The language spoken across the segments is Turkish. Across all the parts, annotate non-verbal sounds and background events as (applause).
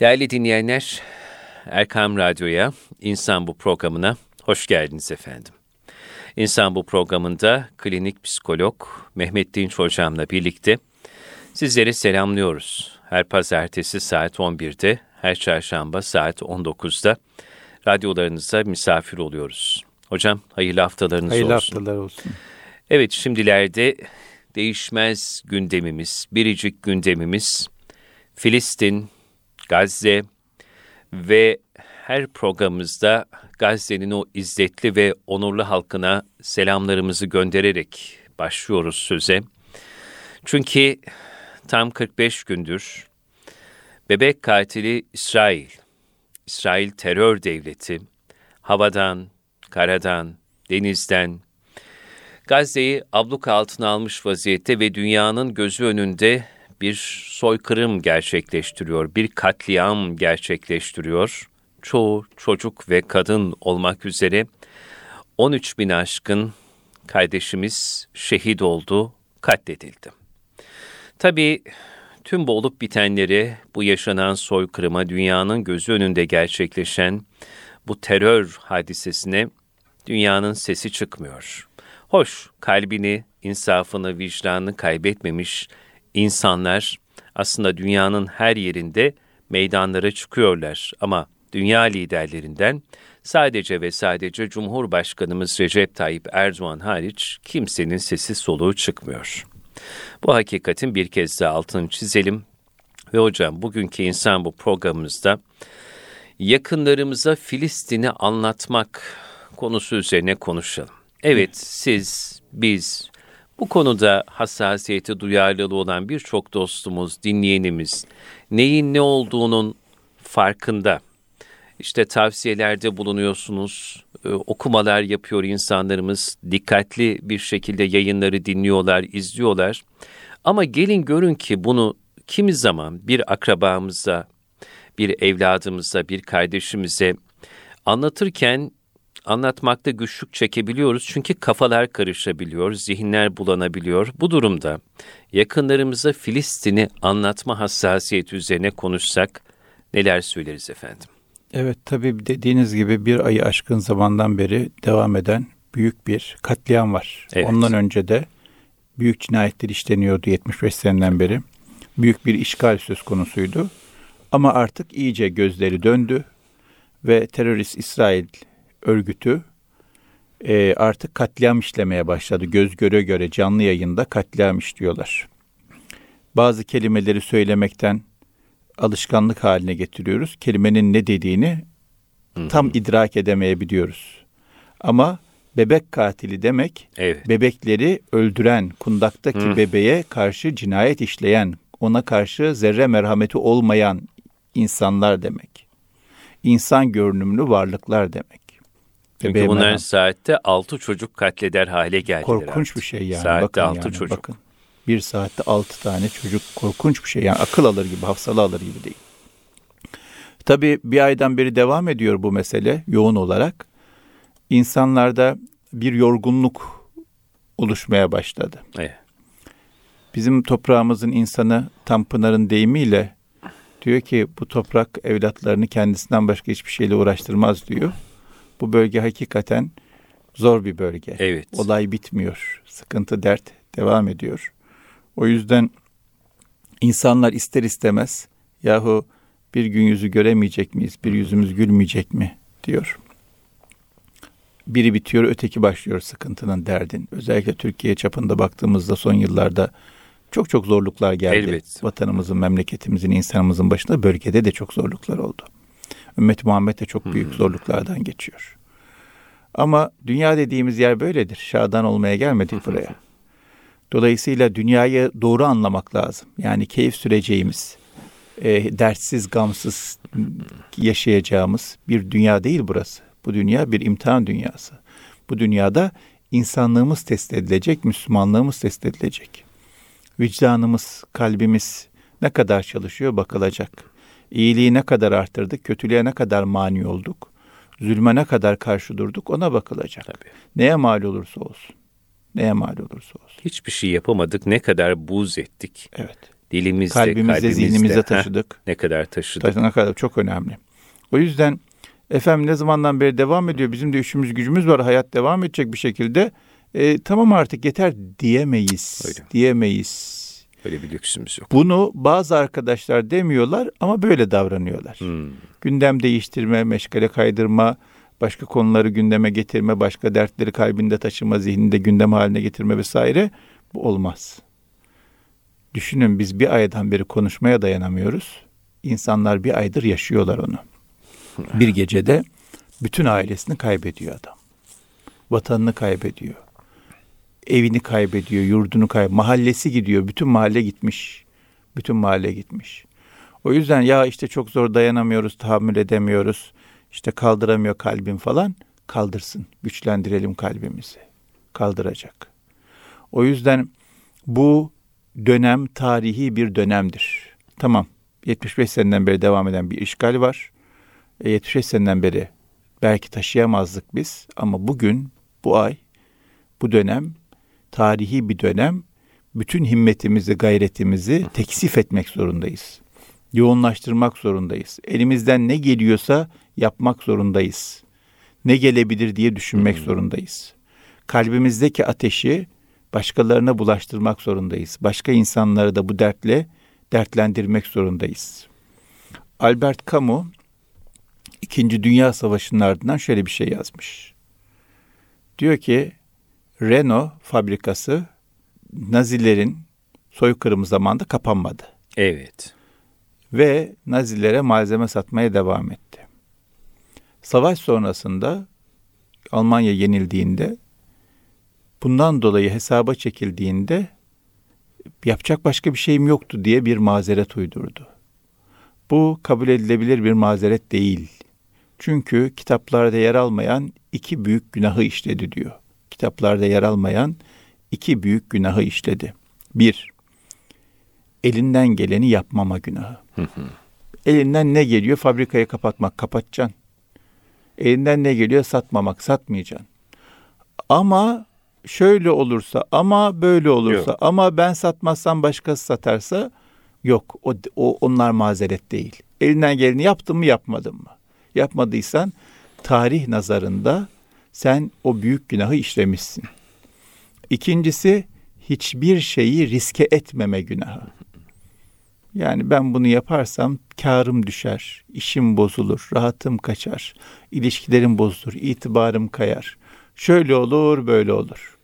Değerli dinleyenler, Erkam Radyo'ya, İnsan Bu programına hoş geldiniz efendim. İnsan Bu programında klinik psikolog Mehmet Dinç Hocam'la birlikte sizleri selamlıyoruz. Her pazartesi saat 11'de, her çarşamba saat 19'da radyolarınıza misafir oluyoruz. Hocam hayırlı haftalarınız hayırlı olsun. Hayırlı haftalar olsun. Evet şimdilerde değişmez gündemimiz, biricik gündemimiz Filistin, Gazze ve her programımızda Gazze'nin o izzetli ve onurlu halkına selamlarımızı göndererek başlıyoruz söze. Çünkü tam 45 gündür bebek katili İsrail, İsrail terör devleti, havadan, karadan, denizden, Gazze'yi abluka altına almış vaziyette ve dünyanın gözü önünde bir soykırım gerçekleştiriyor, bir katliam gerçekleştiriyor. Çoğu çocuk ve kadın olmak üzere 13 bin aşkın kardeşimiz şehit oldu, katledildi. Tabii tüm bu olup bitenleri, bu yaşanan soykırıma, dünyanın gözü önünde gerçekleşen bu terör hadisesine dünyanın sesi çıkmıyor. Hoş, kalbini, insafını, vicdanını kaybetmemiş insanlar aslında dünyanın her yerinde meydanlara çıkıyorlar ama dünya liderlerinden sadece ve sadece Cumhurbaşkanımız Recep Tayyip Erdoğan hariç kimsenin sesi soluğu çıkmıyor. Bu hakikatin bir kez daha altını çizelim ve hocam bugünkü insan bu programımızda yakınlarımıza Filistin'i anlatmak konusu üzerine konuşalım. Evet siz, biz bu konuda hassasiyeti, duyarlılığı olan birçok dostumuz, dinleyenimiz neyin ne olduğunun farkında. İşte tavsiyelerde bulunuyorsunuz, e, okumalar yapıyor insanlarımız, dikkatli bir şekilde yayınları dinliyorlar, izliyorlar. Ama gelin görün ki bunu kimi zaman bir akrabamıza, bir evladımıza, bir kardeşimize anlatırken anlatmakta güçlük çekebiliyoruz çünkü kafalar karışabiliyor, zihinler bulanabiliyor. Bu durumda yakınlarımıza Filistin'i anlatma hassasiyeti üzerine konuşsak neler söyleriz efendim? Evet tabii dediğiniz gibi bir ayı aşkın zamandan beri devam eden büyük bir katliam var. Evet. Ondan önce de büyük cinayetler işleniyordu 75 seneden beri. Büyük bir işgal söz konusuydu. Ama artık iyice gözleri döndü ve terörist İsrail örgütü e, artık katliam işlemeye başladı. Göz göre göre canlı yayında katliam işliyorlar. Bazı kelimeleri söylemekten alışkanlık haline getiriyoruz. Kelimenin ne dediğini tam idrak edemeyebiliyoruz. Ama bebek katili demek evet. bebekleri öldüren, kundaktaki Hı. bebeğe karşı cinayet işleyen, ona karşı zerre merhameti olmayan insanlar demek. İnsan görünümlü varlıklar demek. Çünkü bunların merham. saatte altı çocuk katleder hale geldiler. Korkunç artık. bir şey yani. Saatte bakın altı yani, çocuk. Bakın. Bir saatte altı tane çocuk korkunç bir şey. Yani akıl alır gibi, hafsalı alır gibi değil. Tabii bir aydan beri devam ediyor bu mesele yoğun olarak. İnsanlarda bir yorgunluk oluşmaya başladı. Evet. Bizim toprağımızın insanı Tanpınar'ın deyimiyle diyor ki bu toprak evlatlarını kendisinden başka hiçbir şeyle uğraştırmaz diyor. Bu bölge hakikaten zor bir bölge. Evet. Olay bitmiyor. Sıkıntı, dert devam ediyor. O yüzden insanlar ister istemez yahu bir gün yüzü göremeyecek miyiz? Bir yüzümüz gülmeyecek mi? diyor. Biri bitiyor, öteki başlıyor sıkıntının, derdin. Özellikle Türkiye çapında baktığımızda son yıllarda çok çok zorluklar geldi. Elbet. Vatanımızın, memleketimizin, insanımızın başında bölgede de çok zorluklar oldu. Ümmet Muhammed de çok büyük hmm. zorluklardan geçiyor. Ama dünya dediğimiz yer böyledir. Şadan olmaya gelmedik (laughs) buraya. Dolayısıyla dünyayı doğru anlamak lazım. Yani keyif süreceğimiz, e, dertsiz, gamsız yaşayacağımız bir dünya değil burası. Bu dünya bir imtihan dünyası. Bu dünyada insanlığımız test edilecek, Müslümanlığımız test edilecek. Vicdanımız, kalbimiz ne kadar çalışıyor bakılacak. İyiliği ne kadar arttırdık, kötülüğe ne kadar mani olduk, zulme ne kadar karşı durduk ona bakılacak. Tabii. Neye mal olursa olsun. Neye mal olursa olsun. Hiçbir şey yapamadık, ne kadar buz ettik. Evet. dilimizde, kalbimizde, kalbimizde zihnimizde taşıdık. Heh, ne kadar taşıdık. Ne kadar çok önemli. O yüzden efendim ne zamandan beri devam ediyor. Bizim de işimiz gücümüz var. Hayat devam edecek bir şekilde. E, tamam artık yeter diyemeyiz. Öyle. Diyemeyiz. Öyle bir lüksümüz yok. Bunu bazı arkadaşlar demiyorlar ama böyle davranıyorlar. Hmm. Gündem değiştirme, meşgale kaydırma, başka konuları gündeme getirme, başka dertleri kalbinde taşıma, zihninde gündem haline getirme vesaire bu olmaz. Düşünün biz bir aydan beri konuşmaya dayanamıyoruz. İnsanlar bir aydır yaşıyorlar onu. Bir gecede bütün ailesini kaybediyor adam. Vatanını kaybediyor. Evini kaybediyor, yurdunu kaybediyor. Mahallesi gidiyor. Bütün mahalle gitmiş. Bütün mahalle gitmiş. O yüzden ya işte çok zor dayanamıyoruz, tahammül edemiyoruz. İşte kaldıramıyor kalbim falan. Kaldırsın. Güçlendirelim kalbimizi. Kaldıracak. O yüzden bu dönem tarihi bir dönemdir. Tamam. 75 seneden beri devam eden bir işgal var. 75 e, seneden beri belki taşıyamazdık biz ama bugün, bu ay, bu dönem tarihi bir dönem. Bütün himmetimizi, gayretimizi teksif etmek zorundayız. Yoğunlaştırmak zorundayız. Elimizden ne geliyorsa yapmak zorundayız. Ne gelebilir diye düşünmek hmm. zorundayız. Kalbimizdeki ateşi başkalarına bulaştırmak zorundayız. Başka insanları da bu dertle dertlendirmek zorundayız. Albert Camus İkinci Dünya Savaşı'nın ardından şöyle bir şey yazmış. Diyor ki Renault fabrikası Nazilerin soykırımı zamanında kapanmadı. Evet. Ve Nazilere malzeme satmaya devam etti. Savaş sonrasında Almanya yenildiğinde bundan dolayı hesaba çekildiğinde yapacak başka bir şeyim yoktu diye bir mazeret uydurdu. Bu kabul edilebilir bir mazeret değil. Çünkü kitaplarda yer almayan iki büyük günahı işledi diyor. Kitaplarda yer almayan iki büyük günahı işledi. Bir, elinden geleni yapmama günahı. Elinden ne geliyor? Fabrikayı kapatmak, kapatacaksın. Elinden ne geliyor? Satmamak, satmayacaksın. Ama şöyle olursa, ama böyle olursa, yok. ama ben satmazsam başkası satarsa yok. O, o onlar mazeret değil. Elinden geleni yaptın mı, yapmadın mı? Yapmadıysan tarih nazarında sen o büyük günahı işlemişsin. İkincisi hiçbir şeyi riske etmeme günahı. Yani ben bunu yaparsam karım düşer, işim bozulur, rahatım kaçar, ilişkilerim bozulur, itibarım kayar. Şöyle olur, böyle olur.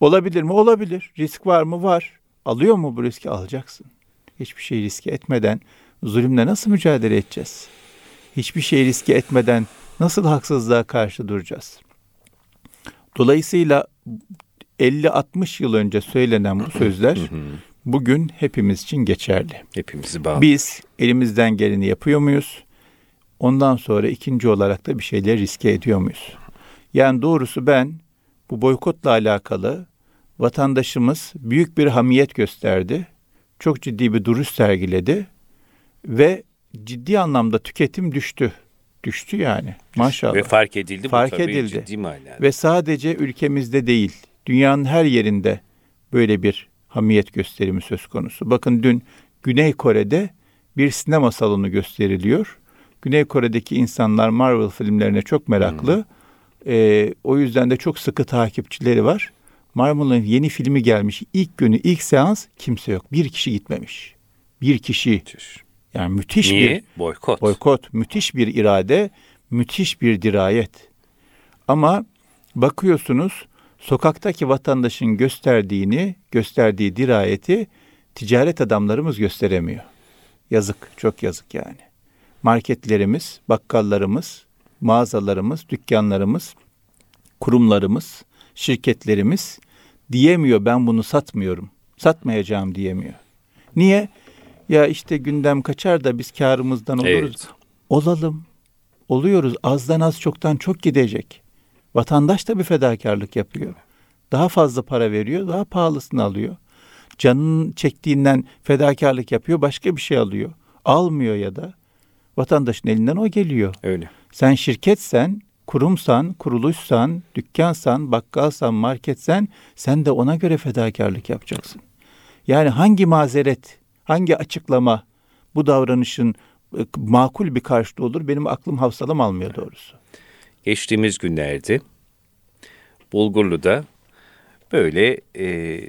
Olabilir mi? Olabilir. Risk var mı? Var. Alıyor mu bu riski? Alacaksın. Hiçbir şey riske etmeden zulümle nasıl mücadele edeceğiz? Hiçbir şey riske etmeden nasıl haksızlığa karşı duracağız? Dolayısıyla 50-60 yıl önce söylenen bu sözler bugün hepimiz için geçerli. Hepimizi bağlı. Biz elimizden geleni yapıyor muyuz? Ondan sonra ikinci olarak da bir şeyler riske ediyor muyuz? Yani doğrusu ben bu boykotla alakalı vatandaşımız büyük bir hamiyet gösterdi. Çok ciddi bir duruş sergiledi ve ciddi anlamda tüketim düştü. Düştü yani. Maşallah. Ve fark edildi fark bu tabii edildi. ciddi manada. Ve sadece ülkemizde değil, dünyanın her yerinde böyle bir hamiyet gösterimi söz konusu. Bakın dün Güney Kore'de bir sinema salonu gösteriliyor. Güney Kore'deki insanlar Marvel filmlerine çok meraklı. Hmm. Ee, o yüzden de çok sıkı takipçileri var. Marvel'ın yeni filmi gelmiş. İlk günü, ilk seans kimse yok. Bir kişi gitmemiş. Bir kişi. Yani müthiş Niye? bir boykot. Boykot, müthiş bir irade, müthiş bir dirayet. Ama bakıyorsunuz sokaktaki vatandaşın gösterdiğini, gösterdiği dirayeti ticaret adamlarımız gösteremiyor. Yazık, çok yazık yani. Marketlerimiz, bakkallarımız, mağazalarımız, dükkanlarımız, kurumlarımız, şirketlerimiz diyemiyor ben bunu satmıyorum. Satmayacağım diyemiyor. Niye? Ya işte gündem kaçar da biz karımızdan oluruz. Evet. Olalım. Oluyoruz. Azdan az çoktan çok gidecek. Vatandaş da bir fedakarlık yapıyor. Daha fazla para veriyor, daha pahalısını alıyor. Canının çektiğinden fedakarlık yapıyor, başka bir şey alıyor. Almıyor ya da vatandaşın elinden o geliyor. Öyle. Sen şirketsen, kurumsan, kuruluşsan, dükkansan, bakkalsan, marketsen sen de ona göre fedakarlık yapacaksın. Yani hangi mazeret hangi açıklama bu davranışın e, makul bir karşılığı olur benim aklım hafsalam almıyor doğrusu. Geçtiğimiz günlerde Bulgurlu'da böyle e,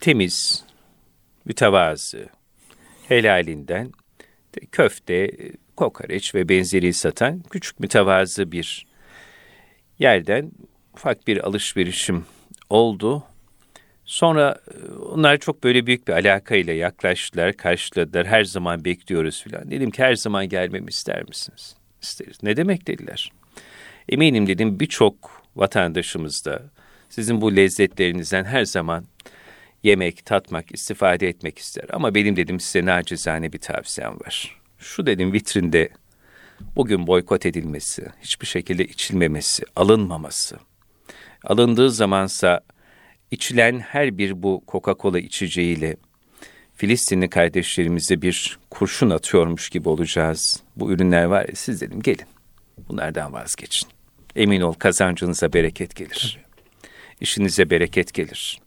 temiz, mütevazı, helalinden köfte, kokoreç ve benzeri satan küçük mütevazı bir yerden ufak bir alışverişim oldu. Sonra e, onlar çok böyle büyük bir alakayla yaklaştılar, karşıladılar. Her zaman bekliyoruz filan. Dedim ki her zaman gelmemi ister misiniz? İsteriz. Ne demek dediler. Eminim dedim birçok vatandaşımız da sizin bu lezzetlerinizden her zaman yemek, tatmak, istifade etmek ister. Ama benim dedim size nacizane bir tavsiyem var. Şu dedim vitrinde bugün boykot edilmesi, hiçbir şekilde içilmemesi, alınmaması. Alındığı zamansa içilen her bir bu Coca-Cola içeceğiyle Filistinli kardeşlerimize bir kurşun atıyormuş gibi olacağız. Bu ürünler var ya siz dedim gelin bunlardan vazgeçin. Emin ol kazancınıza bereket gelir. İşinize bereket gelir.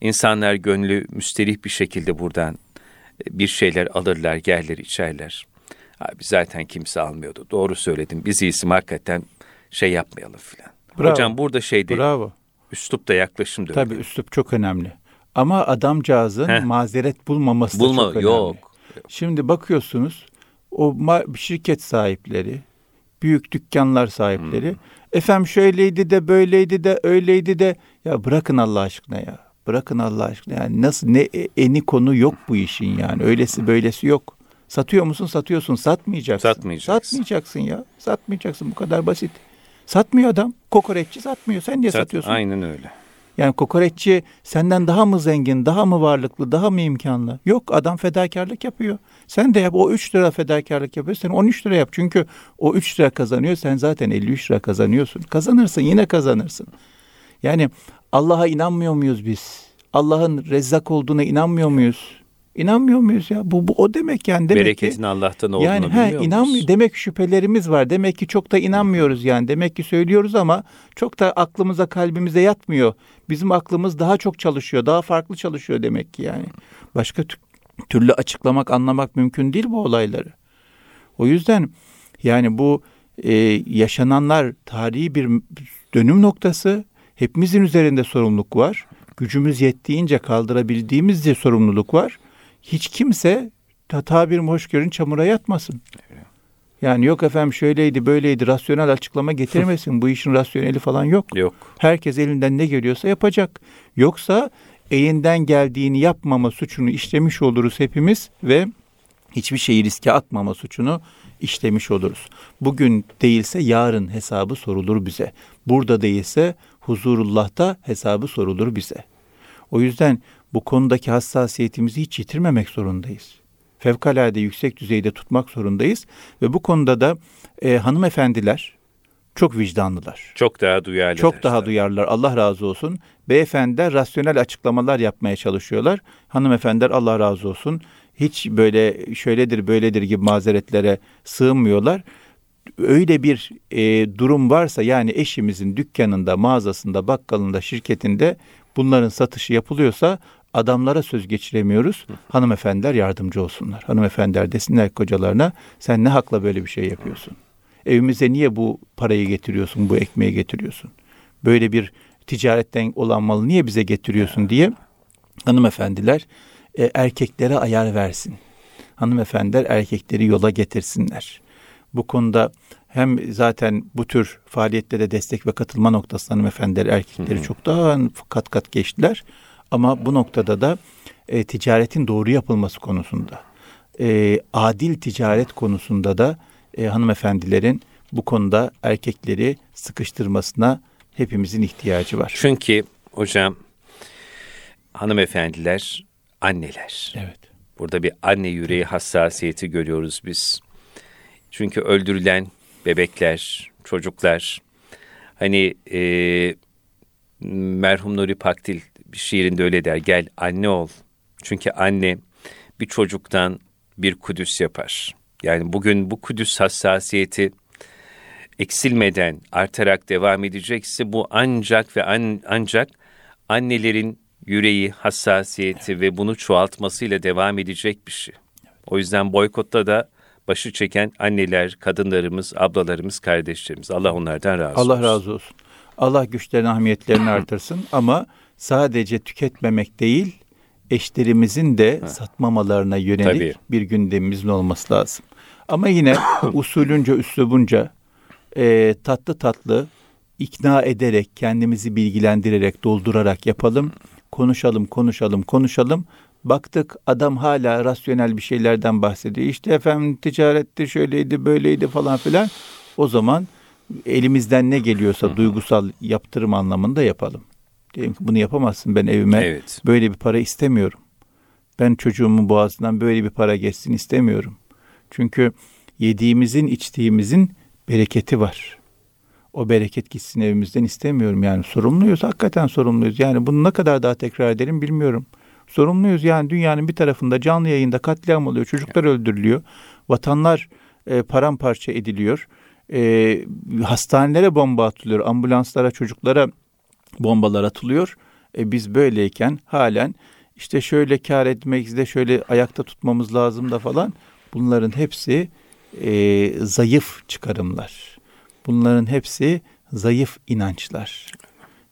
İnsanlar gönlü müsterih bir şekilde buradan e, bir şeyler alırlar, yerler, içerler. Abi zaten kimse almıyordu. Doğru söyledim. Biz iyisi hakikaten şey yapmayalım filan. Hocam burada şey değil. Bravo. Üslup da yaklaşım da Tabii üslup çok önemli. Ama adamcağızın Heh. mazeret bulmaması Bulma, da çok önemli. Yok. Şimdi bakıyorsunuz o şirket sahipleri, büyük dükkanlar sahipleri, hmm. efendim şöyleydi de böyleydi de öyleydi de ya bırakın Allah aşkına ya. Bırakın Allah aşkına. Yani nasıl ne e, eni konu yok bu işin yani. Öylesi böylesi yok. Satıyor musun? Satıyorsun. Satmayacaksın. Satmayacaksın. Satmayacaksın ya. Satmayacaksın. Bu kadar basit. Satmıyor adam. Kokoreççi satmıyor. Sen niye Sat, satıyorsun? Aynen öyle. Yani kokoreççi senden daha mı zengin, daha mı varlıklı, daha mı imkanlı? Yok adam fedakarlık yapıyor. Sen de yap. O 3 lira fedakarlık yapıyor. Sen 13 lira yap. Çünkü o 3 lira kazanıyor. Sen zaten 53 lira kazanıyorsun. Kazanırsın. Yine kazanırsın. Yani Allah'a inanmıyor muyuz biz? Allah'ın rezzak olduğuna inanmıyor muyuz? İnanmıyor muyuz ya? Bu, bu o demek yani demek Bereketin ki, Allah'tan olduğunu yani, he, inanmıyor. Demek şüphelerimiz var. Demek ki çok da inanmıyoruz yani. Demek ki söylüyoruz ama çok da aklımıza kalbimize yatmıyor. Bizim aklımız daha çok çalışıyor. Daha farklı çalışıyor demek ki yani. Başka türlü açıklamak, anlamak mümkün değil bu olayları. O yüzden yani bu e, yaşananlar tarihi bir dönüm noktası Hepimizin üzerinde sorumluluk var. Gücümüz yettiğince kaldırabildiğimizce sorumluluk var. Hiç kimse tabir hoşgörün çamura yatmasın. Yani yok efendim şöyleydi böyleydi rasyonel açıklama getirmesin. Bu işin rasyoneli falan yok. Yok. Herkes elinden ne geliyorsa yapacak. Yoksa elinden geldiğini yapmama suçunu işlemiş oluruz hepimiz ve hiçbir şeyi riske atmama suçunu işlemiş oluruz. Bugün değilse yarın hesabı sorulur bize. Burada değilse huzurullah'ta hesabı sorulur bize. O yüzden bu konudaki hassasiyetimizi hiç yitirmemek zorundayız. Fevkalade yüksek düzeyde tutmak zorundayız ve bu konuda da e, hanımefendiler çok vicdanlılar. Çok daha duyarlılar. Çok daha duyarlılar. Allah razı olsun. Beyefendiler rasyonel açıklamalar yapmaya çalışıyorlar. Hanımefendiler Allah razı olsun. Hiç böyle şöyledir böyledir gibi mazeretlere sığınmıyorlar öyle bir e, durum varsa yani eşimizin dükkanında, mağazasında, bakkalında, şirketinde bunların satışı yapılıyorsa adamlara söz geçiremiyoruz. Hanımefendiler yardımcı olsunlar. Hanımefendiler desinler kocalarına sen ne hakla böyle bir şey yapıyorsun? Evimize niye bu parayı getiriyorsun, bu ekmeği getiriyorsun? Böyle bir ticaretten olan malı niye bize getiriyorsun diye hanımefendiler e, erkeklere ayar versin. Hanımefendiler erkekleri yola getirsinler bu konuda hem zaten bu tür faaliyetlere destek ve katılma noktasında hanımefendiler erkekleri çok daha kat kat geçtiler. Ama bu noktada da e, ticaretin doğru yapılması konusunda, e, adil ticaret konusunda da e, hanımefendilerin bu konuda erkekleri sıkıştırmasına hepimizin ihtiyacı var. Çünkü hocam hanımefendiler anneler. Evet. Burada bir anne yüreği hassasiyeti görüyoruz biz. Çünkü öldürülen bebekler, çocuklar, hani e, merhum Nuri Pakdil bir şiirinde öyle der, gel anne ol. Çünkü anne bir çocuktan bir kudüs yapar. Yani bugün bu kudüs hassasiyeti eksilmeden artarak devam edecekse bu ancak ve an, ancak annelerin yüreği, hassasiyeti ve bunu çoğaltmasıyla devam edecek bir şey. O yüzden boykotta da başı çeken anneler, kadınlarımız, ablalarımız, kardeşlerimiz. Allah onlardan razı Allah olsun. Allah razı olsun. Allah güçlerini, ahmiyetlerini artırsın ama sadece tüketmemek değil, eşlerimizin de ha. satmamalarına yönelik Tabii. bir gündemimizin olması lazım. Ama yine (coughs) usulünce, üslubunca e, tatlı tatlı ikna ederek, kendimizi bilgilendirerek, doldurarak yapalım. Konuşalım, konuşalım, konuşalım. Baktık adam hala rasyonel bir şeylerden bahsediyor. İşte efendim ticarette şöyleydi, böyleydi falan filan. O zaman elimizden ne geliyorsa duygusal yaptırım anlamında yapalım. Diyelim ki bunu yapamazsın. Ben evime evet. böyle bir para istemiyorum. Ben çocuğumun boğazından böyle bir para geçsin istemiyorum. Çünkü yediğimizin, içtiğimizin bereketi var. O bereket gitsin evimizden istemiyorum. Yani sorumluyuz, hakikaten sorumluyuz. Yani bunu ne kadar daha tekrar edelim bilmiyorum. Sorumluyuz yani dünyanın bir tarafında canlı yayında katliam oluyor, çocuklar öldürülüyor, vatanlar e, paramparça ediliyor, e, hastanelere bomba atılıyor, ambulanslara, çocuklara bombalar atılıyor. E, biz böyleyken halen işte şöyle kar etmek de şöyle ayakta tutmamız lazım da falan bunların hepsi e, zayıf çıkarımlar. Bunların hepsi zayıf inançlar.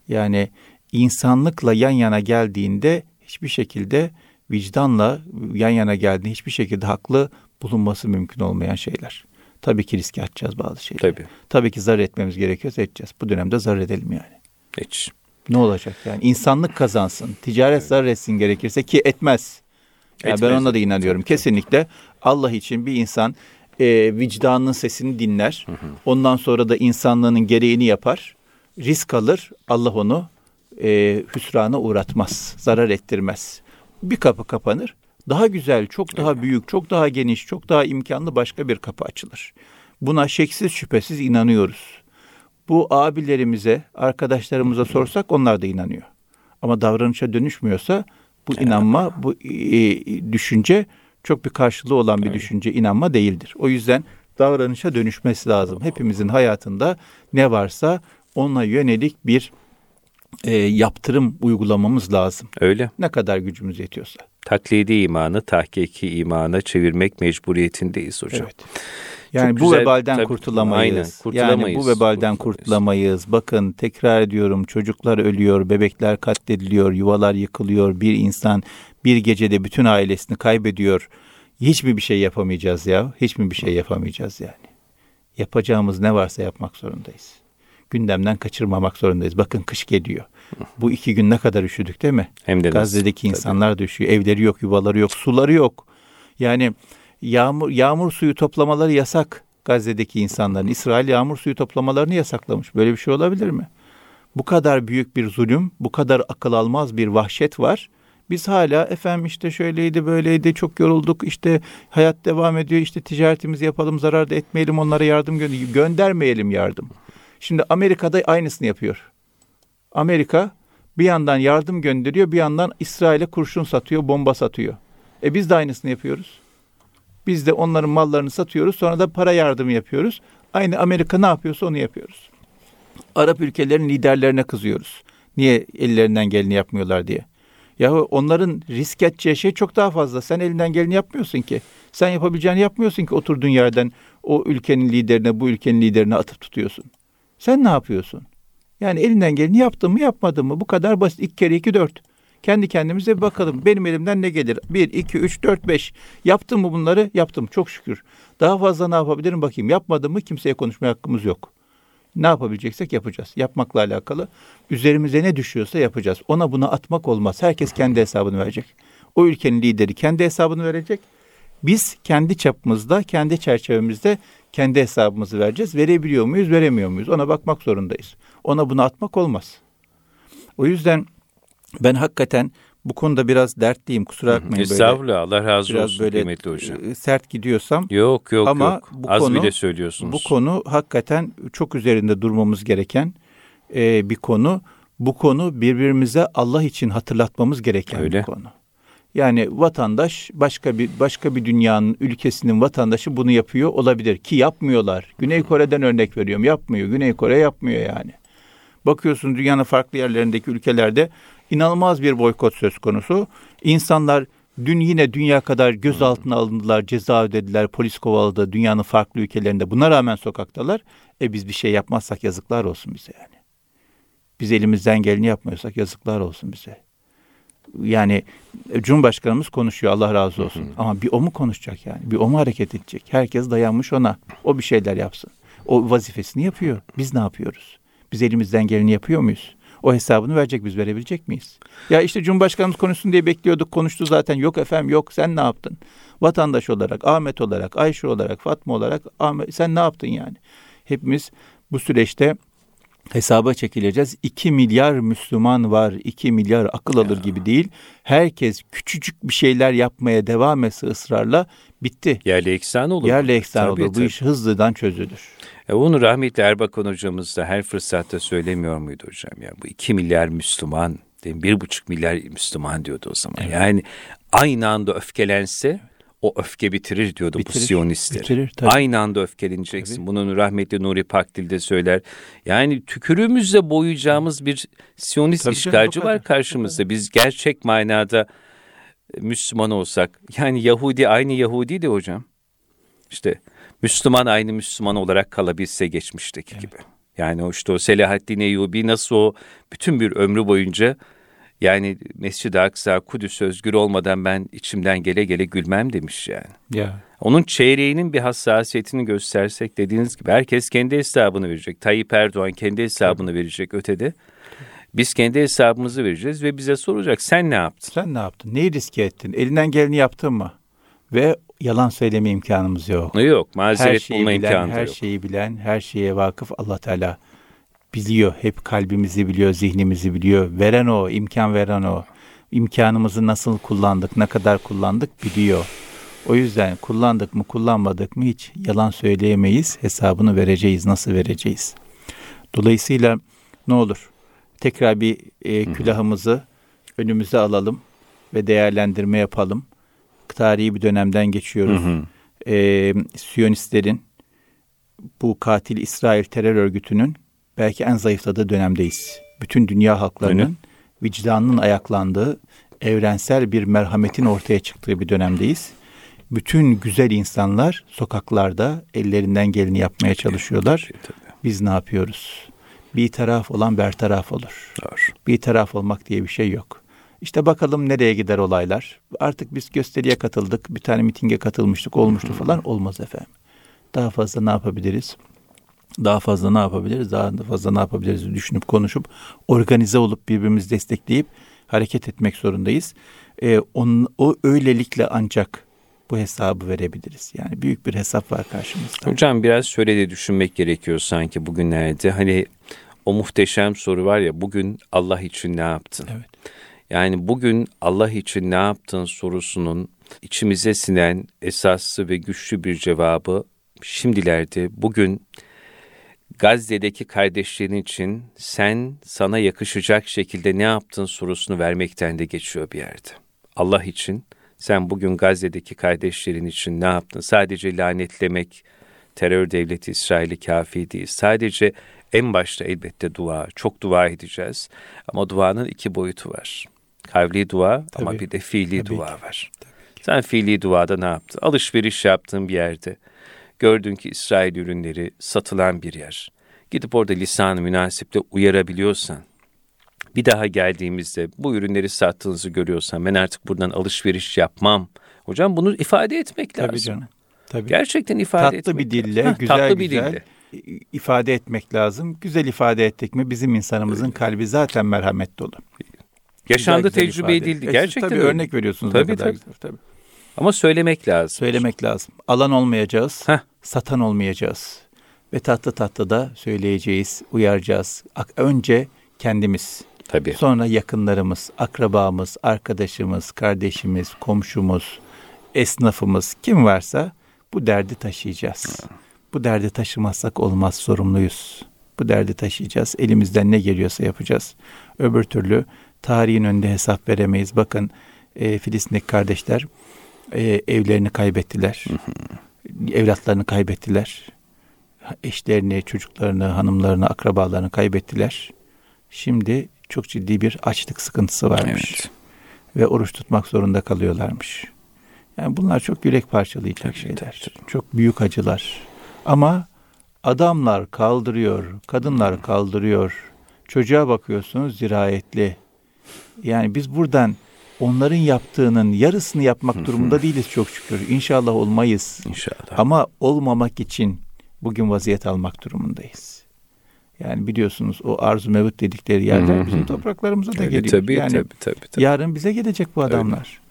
Yani insanlıkla yan yana geldiğinde hiçbir şekilde vicdanla yan yana geldiğinde hiçbir şekilde haklı bulunması mümkün olmayan şeyler. Tabii ki riske atacağız bazı şeyleri. Tabii. Tabii ki zarar etmemiz gerekiyorsa edeceğiz. Bu dönemde zarar edelim yani. Hiç. Ne olacak yani? İnsanlık kazansın. Ticaret zarar etsin gerekirse ki etmez. Yani ben ona da inanıyorum. Kesinlikle Allah için bir insan e, vicdanının sesini dinler. Hı hı. Ondan sonra da insanlığının gereğini yapar. Risk alır. Allah onu e, hüsrana uğratmaz. Zarar ettirmez. Bir kapı kapanır. Daha güzel, çok daha büyük, çok daha geniş, çok daha imkanlı başka bir kapı açılır. Buna şeksiz şüphesiz inanıyoruz. Bu abilerimize, arkadaşlarımıza sorsak onlar da inanıyor. Ama davranışa dönüşmüyorsa bu inanma, bu e, düşünce çok bir karşılığı olan bir düşünce, inanma değildir. O yüzden davranışa dönüşmesi lazım. Hepimizin hayatında ne varsa ona yönelik bir e, yaptırım uygulamamız lazım. Öyle. Ne kadar gücümüz yetiyorsa. Taklidi imanı tahkiki imana çevirmek mecburiyetindeyiz hocam. Evet. Yani Çok bu güzel, vebalden tabii, kurtulamayız. Aynen, kurtulamayız. Yani bu vebalden kurtulamayız. Bakın tekrar ediyorum çocuklar ölüyor, bebekler katlediliyor, yuvalar yıkılıyor. Bir insan bir gecede bütün ailesini kaybediyor. Hiç mi bir şey yapamayacağız ya? Hiç mi bir şey yapamayacağız yani? Yapacağımız ne varsa yapmak zorundayız. Gündemden kaçırmamak zorundayız. Bakın kış geliyor. Bu iki gün ne kadar üşüdük değil mi? Hem de Gazze'deki nasıl? insanlar Tabii. da üşüyor. Evleri yok, yuvaları yok, suları yok. Yani yağmur yağmur suyu toplamaları yasak Gazze'deki insanların. İsrail yağmur suyu toplamalarını yasaklamış. Böyle bir şey olabilir mi? Bu kadar büyük bir zulüm, bu kadar akıl almaz bir vahşet var. Biz hala efendim işte şöyleydi böyleydi çok yorulduk işte hayat devam ediyor işte ticaretimizi yapalım zarar da etmeyelim onlara yardım gö göndermeyelim yardım. Şimdi Amerika'da aynısını yapıyor. Amerika bir yandan yardım gönderiyor bir yandan İsrail'e kurşun satıyor bomba satıyor. E biz de aynısını yapıyoruz. Biz de onların mallarını satıyoruz. Sonra da para yardımı yapıyoruz. Aynı Amerika ne yapıyorsa onu yapıyoruz. Arap ülkelerin liderlerine kızıyoruz. Niye ellerinden geleni yapmıyorlar diye. Yahu onların risk edeceği şey çok daha fazla. Sen elinden geleni yapmıyorsun ki. Sen yapabileceğini yapmıyorsun ki oturduğun yerden o ülkenin liderine, bu ülkenin liderine atıp tutuyorsun. Sen ne yapıyorsun? Yani elinden geleni yaptın mı yapmadın mı? Bu kadar basit. İki kere iki dört. Kendi kendimize bir bakalım. Benim elimden ne gelir? Bir, iki, üç, dört, beş. Yaptım mı bunları? Yaptım. Çok şükür. Daha fazla ne yapabilirim bakayım. Yapmadım mı kimseye konuşmaya hakkımız yok. Ne yapabileceksek yapacağız. Yapmakla alakalı. Üzerimize ne düşüyorsa yapacağız. Ona buna atmak olmaz. Herkes kendi hesabını verecek. O ülkenin lideri kendi hesabını verecek. Biz kendi çapımızda, kendi çerçevemizde kendi hesabımızı vereceğiz. Verebiliyor muyuz, veremiyor muyuz? Ona bakmak zorundayız. Ona bunu atmak olmaz. O yüzden ben hakikaten bu konuda biraz dertliyim kusura bakmayın. Estağfurullah Allah razı biraz olsun böyle kıymetli hocam. E, sert gidiyorsam. Yok yok ama yok. Bu Az konu, bile söylüyorsunuz. Bu konu hakikaten çok üzerinde durmamız gereken e, bir konu. Bu konu birbirimize Allah için hatırlatmamız gereken Öyle. bir konu. Yani vatandaş başka bir başka bir dünyanın ülkesinin vatandaşı bunu yapıyor olabilir ki yapmıyorlar. Güney Kore'den örnek veriyorum. Yapmıyor. Güney Kore yapmıyor yani. Bakıyorsun dünyanın farklı yerlerindeki ülkelerde İnanılmaz bir boykot söz konusu. İnsanlar dün yine dünya kadar gözaltına alındılar, ceza ödediler, polis kovaladı dünyanın farklı ülkelerinde. Buna rağmen sokaktalar. E biz bir şey yapmazsak yazıklar olsun bize yani. Biz elimizden geleni yapmıyorsak yazıklar olsun bize. Yani e, Cumhurbaşkanımız konuşuyor Allah razı olsun. Hı hı. Ama bir o mu konuşacak yani? Bir o mu hareket edecek? Herkes dayanmış ona. O bir şeyler yapsın. O vazifesini yapıyor. Biz ne yapıyoruz? Biz elimizden geleni yapıyor muyuz? O hesabını verecek biz verebilecek miyiz? Ya işte Cumhurbaşkanımız konuşsun diye bekliyorduk. Konuştu zaten. Yok efendim yok sen ne yaptın? Vatandaş olarak, Ahmet olarak, Ayşe olarak, Fatma olarak Ahmet, sen ne yaptın yani? Hepimiz bu süreçte hesaba çekileceğiz. 2 milyar Müslüman var. 2 milyar akıl alır ya. gibi değil. Herkes küçücük bir şeyler yapmaya devam etse ısrarla bitti. Yerli eksan olur. Yerli eksan olur. Tabii. Bu iş hızlıdan çözülür. E bunu rahmetli Erbakan hocamız da her fırsatta söylemiyor muydu hocam? Yani bu 2 milyar Müslüman, mi? 1,5 milyar Müslüman diyordu o zaman. Evet. Yani aynı anda öfkelense o öfke bitirir diyordu bitirir, bu Siyonistler. Bitirir, tabii. Aynı anda öfkeleneceksin. Tabii. Bunun rahmetli Nuri Pakdil de söyler. Yani tükürüğümüzle boyayacağımız bir Siyonist tabii işgalci canım, var karşımızda. Biz gerçek manada Müslüman olsak. Yani Yahudi aynı Yahudi de hocam. İşte Müslüman aynı Müslüman olarak kalabilse geçmişteki evet. gibi. Yani o işte o Selahaddin Eyyubi nasıl o bütün bir ömrü boyunca yani Mescid-i Aksa, Kudüs özgür olmadan ben içimden gele gele gülmem demiş yani. Ya. Onun çeyreğinin bir hassasiyetini göstersek dediğiniz gibi herkes kendi hesabını verecek. Tayyip Erdoğan kendi hesabını verecek ötede. Biz kendi hesabımızı vereceğiz ve bize soracak sen ne yaptın? Sen ne yaptın? Neyi riske ettin? Elinden geleni yaptın mı? Ve yalan söyleme imkanımız yok. Yok, mazeret bulma bilen, imkanı her yok. Her şeyi bilen, her şeye vakıf Allah Teala biliyor. Hep kalbimizi biliyor, zihnimizi biliyor. Veren o, imkan veren o. İmkanımızı nasıl kullandık, ne kadar kullandık biliyor. O yüzden kullandık mı, kullanmadık mı hiç yalan söyleyemeyiz. Hesabını vereceğiz, nasıl vereceğiz? Dolayısıyla ne olur? Tekrar bir e, külahımızı önümüze alalım ve değerlendirme yapalım. Tarihi bir dönemden geçiyoruz. Hı hı. E, Siyonistlerin bu katil İsrail terör örgütünün belki en zayıfladığı dönemdeyiz. Bütün dünya halklarının Öyle. vicdanının ayaklandığı, evrensel bir merhametin ortaya çıktığı bir dönemdeyiz. Bütün güzel insanlar sokaklarda ellerinden geleni yapmaya çalışıyorlar. Biz ne yapıyoruz? Bir taraf olan bertaraf olur. Doğru. Bir taraf olmak diye bir şey yok. İşte bakalım nereye gider olaylar. Artık biz gösteriye katıldık, bir tane mitinge katılmıştık, olmuştu falan. Olmaz efendim. Daha fazla ne yapabiliriz? daha fazla ne yapabiliriz, daha fazla ne yapabiliriz düşünüp konuşup organize olup birbirimizi destekleyip hareket etmek zorundayız. Ee, onun, o öylelikle ancak bu hesabı verebiliriz. Yani büyük bir hesap var karşımızda. Hocam biraz şöyle de düşünmek gerekiyor sanki bugünlerde. Hani o muhteşem soru var ya bugün Allah için ne yaptın? Evet. Yani bugün Allah için ne yaptın sorusunun içimize sinen esaslı ve güçlü bir cevabı şimdilerde bugün Gazze'deki kardeşlerin için sen sana yakışacak şekilde ne yaptın sorusunu vermekten de geçiyor bir yerde. Allah için sen bugün Gazze'deki kardeşlerin için ne yaptın? Sadece lanetlemek terör devleti İsrail'i kafi değil. Sadece en başta elbette dua, çok dua edeceğiz. Ama duanın iki boyutu var. Kavli dua Tabii. ama bir de fiili Tabii dua ki. var. Tabii Sen fiili duada ne yaptın? Alışveriş yaptığın bir yerde Gördün ki İsrail ürünleri satılan bir yer. Gidip orada lisan münasiple uyarabiliyorsan, bir daha geldiğimizde bu ürünleri sattığınızı görüyorsan ben artık buradan alışveriş yapmam. Hocam bunu ifade etmek Tabii lazım. Canım. Tabii. Gerçekten ifade tatlı etmek bir dille, lazım. güzel tatlı bir güzel dille. İfade etmek lazım. Güzel ifade ettik mi bizim insanımızın öyle. kalbi zaten merhamet dolu. Yaşandı güzel, tecrübe edildi. Gerçekten tabii öyle. örnek veriyorsunuz. Tabii tabii. Güzel, tabii. Ama söylemek lazım. Söylemek lazım. Alan olmayacağız, Heh. satan olmayacağız. Ve tatlı tatlı da söyleyeceğiz, uyaracağız. Önce kendimiz, Tabii. sonra yakınlarımız, akrabamız, arkadaşımız, kardeşimiz, komşumuz, esnafımız kim varsa bu derdi taşıyacağız. Bu derdi taşımazsak olmaz, sorumluyuz. Bu derdi taşıyacağız. Elimizden ne geliyorsa yapacağız. Öbür türlü tarihin önünde hesap veremeyiz. Bakın e, Filistin'deki kardeşler e, evlerini kaybettiler. Evlatlarını kaybettiler. Eşlerini, çocuklarını, hanımlarını, akrabalarını kaybettiler. Şimdi çok ciddi bir açlık sıkıntısı varmış. Evet. Ve oruç tutmak zorunda kalıyorlarmış. Yani bunlar çok yürek parçalayacak şeyler. Çok büyük acılar. Ama adamlar kaldırıyor, kadınlar kaldırıyor. Çocuğa bakıyorsunuz zirayetli. Yani biz buradan onların yaptığının yarısını yapmak durumunda değiliz çok şükür. İnşallah olmayız. İnşallah. Ama olmamak için bugün vaziyet almak durumundayız. Yani biliyorsunuz o arzu mevut dedikleri yerler bizim topraklarımıza da geliyor. Tabii, yani tabii, tabii, tabii. yarın bize gelecek bu adamlar. Öyle.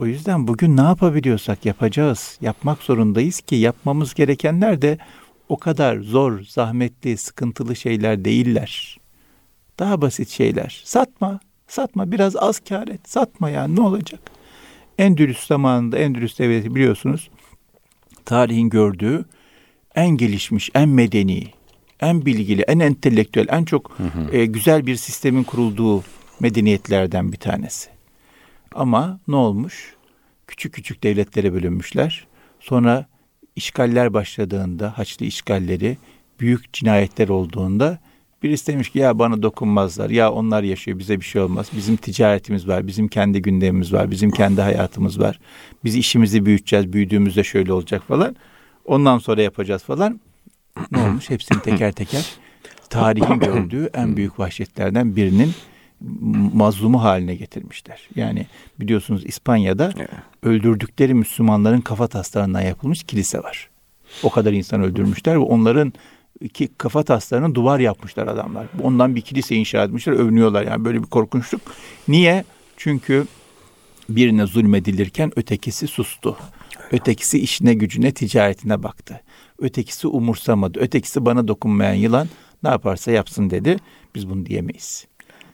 O yüzden bugün ne yapabiliyorsak yapacağız. Yapmak zorundayız ki yapmamız gerekenler de o kadar zor, zahmetli, sıkıntılı şeyler değiller. Daha basit şeyler. Satma, satma. Biraz az kar et. Satma yani ne olacak? Endülüs zamanında Endülüs devleti biliyorsunuz tarihin gördüğü en gelişmiş, en medeni, en bilgili, en entelektüel, en çok hı hı. E, güzel bir sistemin kurulduğu medeniyetlerden bir tanesi. Ama ne olmuş? Küçük küçük devletlere bölünmüşler. Sonra işgaller başladığında, Haçlı işgalleri, büyük cinayetler olduğunda birisi demiş ki ya bana dokunmazlar, ya onlar yaşıyor bize bir şey olmaz. Bizim ticaretimiz var, bizim kendi gündemimiz var, bizim kendi hayatımız var. Biz işimizi büyüteceğiz, büyüdüğümüzde şöyle olacak falan. Ondan sonra yapacağız falan. Ne olmuş? Hepsini teker teker tarihin (coughs) gördüğü en büyük vahşetlerden birinin mazlumu haline getirmişler. Yani biliyorsunuz İspanya'da evet. öldürdükleri Müslümanların kafa taslarından yapılmış kilise var. O kadar insan öldürmüşler ve onların iki kafa taslarını duvar yapmışlar adamlar. Ondan bir kilise inşa etmişler, övünüyorlar yani böyle bir korkunçluk. Niye? Çünkü birine zulmedilirken ötekisi sustu. Ötekisi işine gücüne ticaretine baktı. Ötekisi umursamadı. Ötekisi bana dokunmayan yılan ne yaparsa yapsın dedi. Biz bunu diyemeyiz.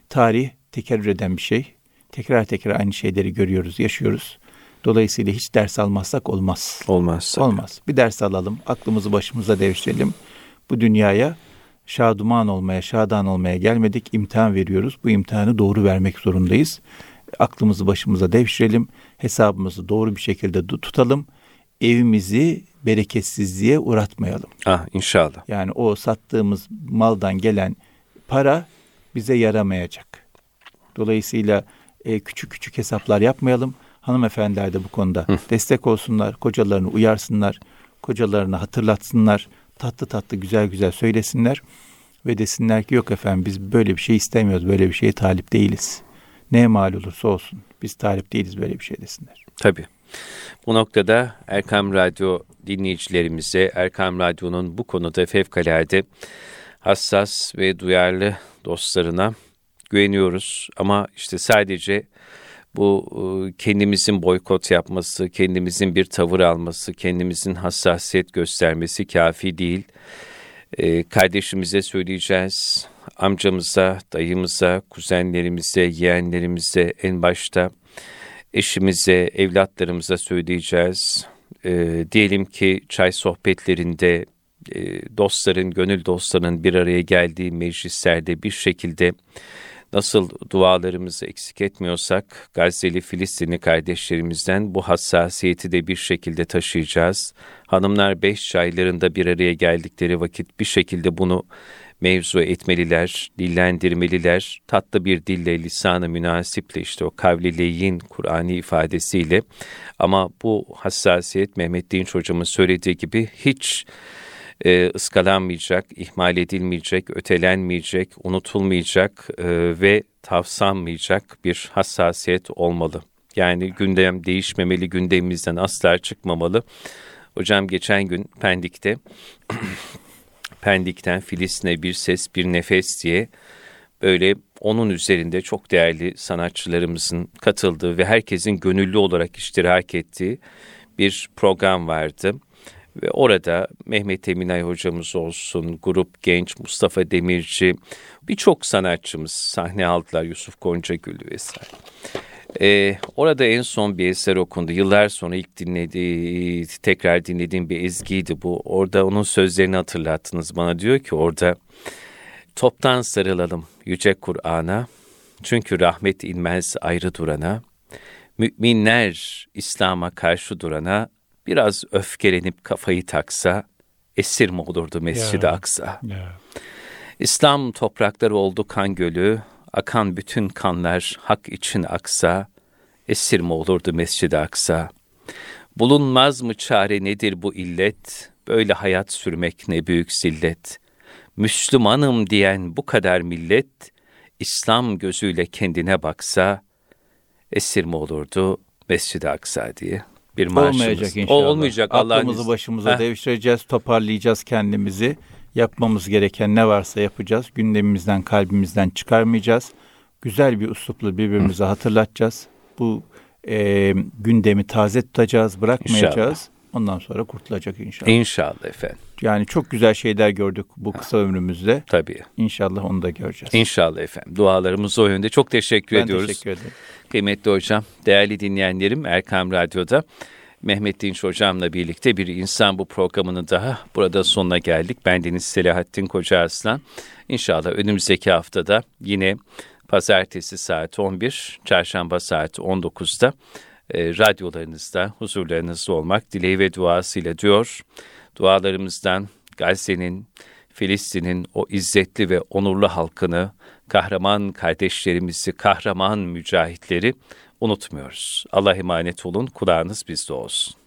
Tarih tekerrür eden bir şey. Tekrar tekrar aynı şeyleri görüyoruz, yaşıyoruz. Dolayısıyla hiç ders almazsak olmaz. Olmaz. Olmaz. Bir ders alalım, aklımızı başımıza devşirelim. Bu dünyaya şaduman olmaya, şadan olmaya gelmedik. İmtihan veriyoruz. Bu imtihanı doğru vermek zorundayız. Aklımızı başımıza devşirelim. Hesabımızı doğru bir şekilde tutalım. Evimizi bereketsizliğe uğratmayalım. Ah inşallah. Yani o sattığımız maldan gelen para bize yaramayacak. Dolayısıyla e, küçük küçük hesaplar yapmayalım. Hanımefendiler de bu konuda Hı. destek olsunlar, kocalarını uyarsınlar, kocalarını hatırlatsınlar, tatlı tatlı güzel güzel söylesinler ve desinler ki yok efendim biz böyle bir şey istemiyoruz, böyle bir şeye talip değiliz. Ne mal olursa olsun biz talip değiliz böyle bir şey desinler. Tabii. Bu noktada Erkam Radyo dinleyicilerimize Erkam Radyo'nun bu konuda fevkalade hassas ve duyarlı dostlarına güveniyoruz. Ama işte sadece bu e, kendimizin boykot yapması, kendimizin bir tavır alması, kendimizin hassasiyet göstermesi kafi değil. E, kardeşimize söyleyeceğiz, amcamıza, dayımıza, kuzenlerimize, yeğenlerimize en başta eşimize, evlatlarımıza söyleyeceğiz. E, diyelim ki çay sohbetlerinde dostların, gönül dostlarının bir araya geldiği meclislerde bir şekilde nasıl dualarımızı eksik etmiyorsak Gazze'li Filistinli kardeşlerimizden bu hassasiyeti de bir şekilde taşıyacağız. Hanımlar beş çaylarında bir araya geldikleri vakit bir şekilde bunu mevzu etmeliler, dillendirmeliler. Tatlı bir dille, lisanı münasiple işte o kavlileyin Kur'an'i ifadesiyle. Ama bu hassasiyet Mehmet Dinç hocamın söylediği gibi hiç e, ıskalanmayacak, ihmal edilmeyecek, ötelenmeyecek, unutulmayacak e, ve tavsanmayacak bir hassasiyet olmalı. Yani gündem değişmemeli, gündemimizden asla çıkmamalı. Hocam geçen gün Pendik'te (clears throat) Pendik'ten Filistin'e bir ses, bir nefes diye böyle onun üzerinde çok değerli sanatçılarımızın katıldığı ve herkesin gönüllü olarak iştirak ettiği bir program vardı. Ve orada Mehmet Eminay hocamız olsun, grup genç Mustafa Demirci, birçok sanatçımız sahne aldılar, Yusuf Goncagül vesaire. Ee, orada en son bir eser okundu. Yıllar sonra ilk dinlediği, tekrar dinlediğim bir ezgiydi bu. Orada onun sözlerini hatırlattınız bana. Diyor ki orada toptan sarılalım yüce Kur'an'a. Çünkü rahmet inmez ayrı durana. Müminler İslam'a karşı durana biraz öfkelenip kafayı taksa esir mi olurdu Mescid-i Aksa? Yeah. İslam toprakları oldu kan gölü, akan bütün kanlar hak için aksa, esir mi olurdu Mescid-i Aksa? Bulunmaz mı çare nedir bu illet? Böyle hayat sürmek ne büyük zillet. Müslümanım diyen bu kadar millet, İslam gözüyle kendine baksa, esir mi olurdu Mescid-i Aksa diye bir marşımız. Olmayacak inşallah. O olmayacak Allah'ın Aklımızı başımıza Heh. devşireceğiz, toparlayacağız kendimizi. Yapmamız gereken ne varsa yapacağız. Gündemimizden, kalbimizden çıkarmayacağız. Güzel bir üslupla birbirimize hatırlatacağız. Bu e, gündemi taze tutacağız, bırakmayacağız. İnşallah. Ondan sonra kurtulacak inşallah. İnşallah efendim. Yani çok güzel şeyler gördük bu kısa ömrümüzde. Tabii. İnşallah onu da göreceğiz. İnşallah efendim. Dualarımız o yönde. Çok teşekkür ben ediyoruz. Ben teşekkür ederim. Kıymetli hocam, değerli dinleyenlerim Erkam Radyo'da Mehmet Dinç hocamla birlikte bir insan bu programının daha burada sonuna geldik. Ben Deniz Selahattin Koca Aslan. İnşallah önümüzdeki haftada yine pazartesi saat 11, çarşamba saat 19'da e, radyolarınızda, huzurlarınızda olmak dileği ve duasıyla diyor. Dualarımızdan Gazze'nin, Filistin'in o izzetli ve onurlu halkını, kahraman kardeşlerimizi, kahraman mücahitleri unutmuyoruz. Allah emanet olun, kulağınız bizde olsun.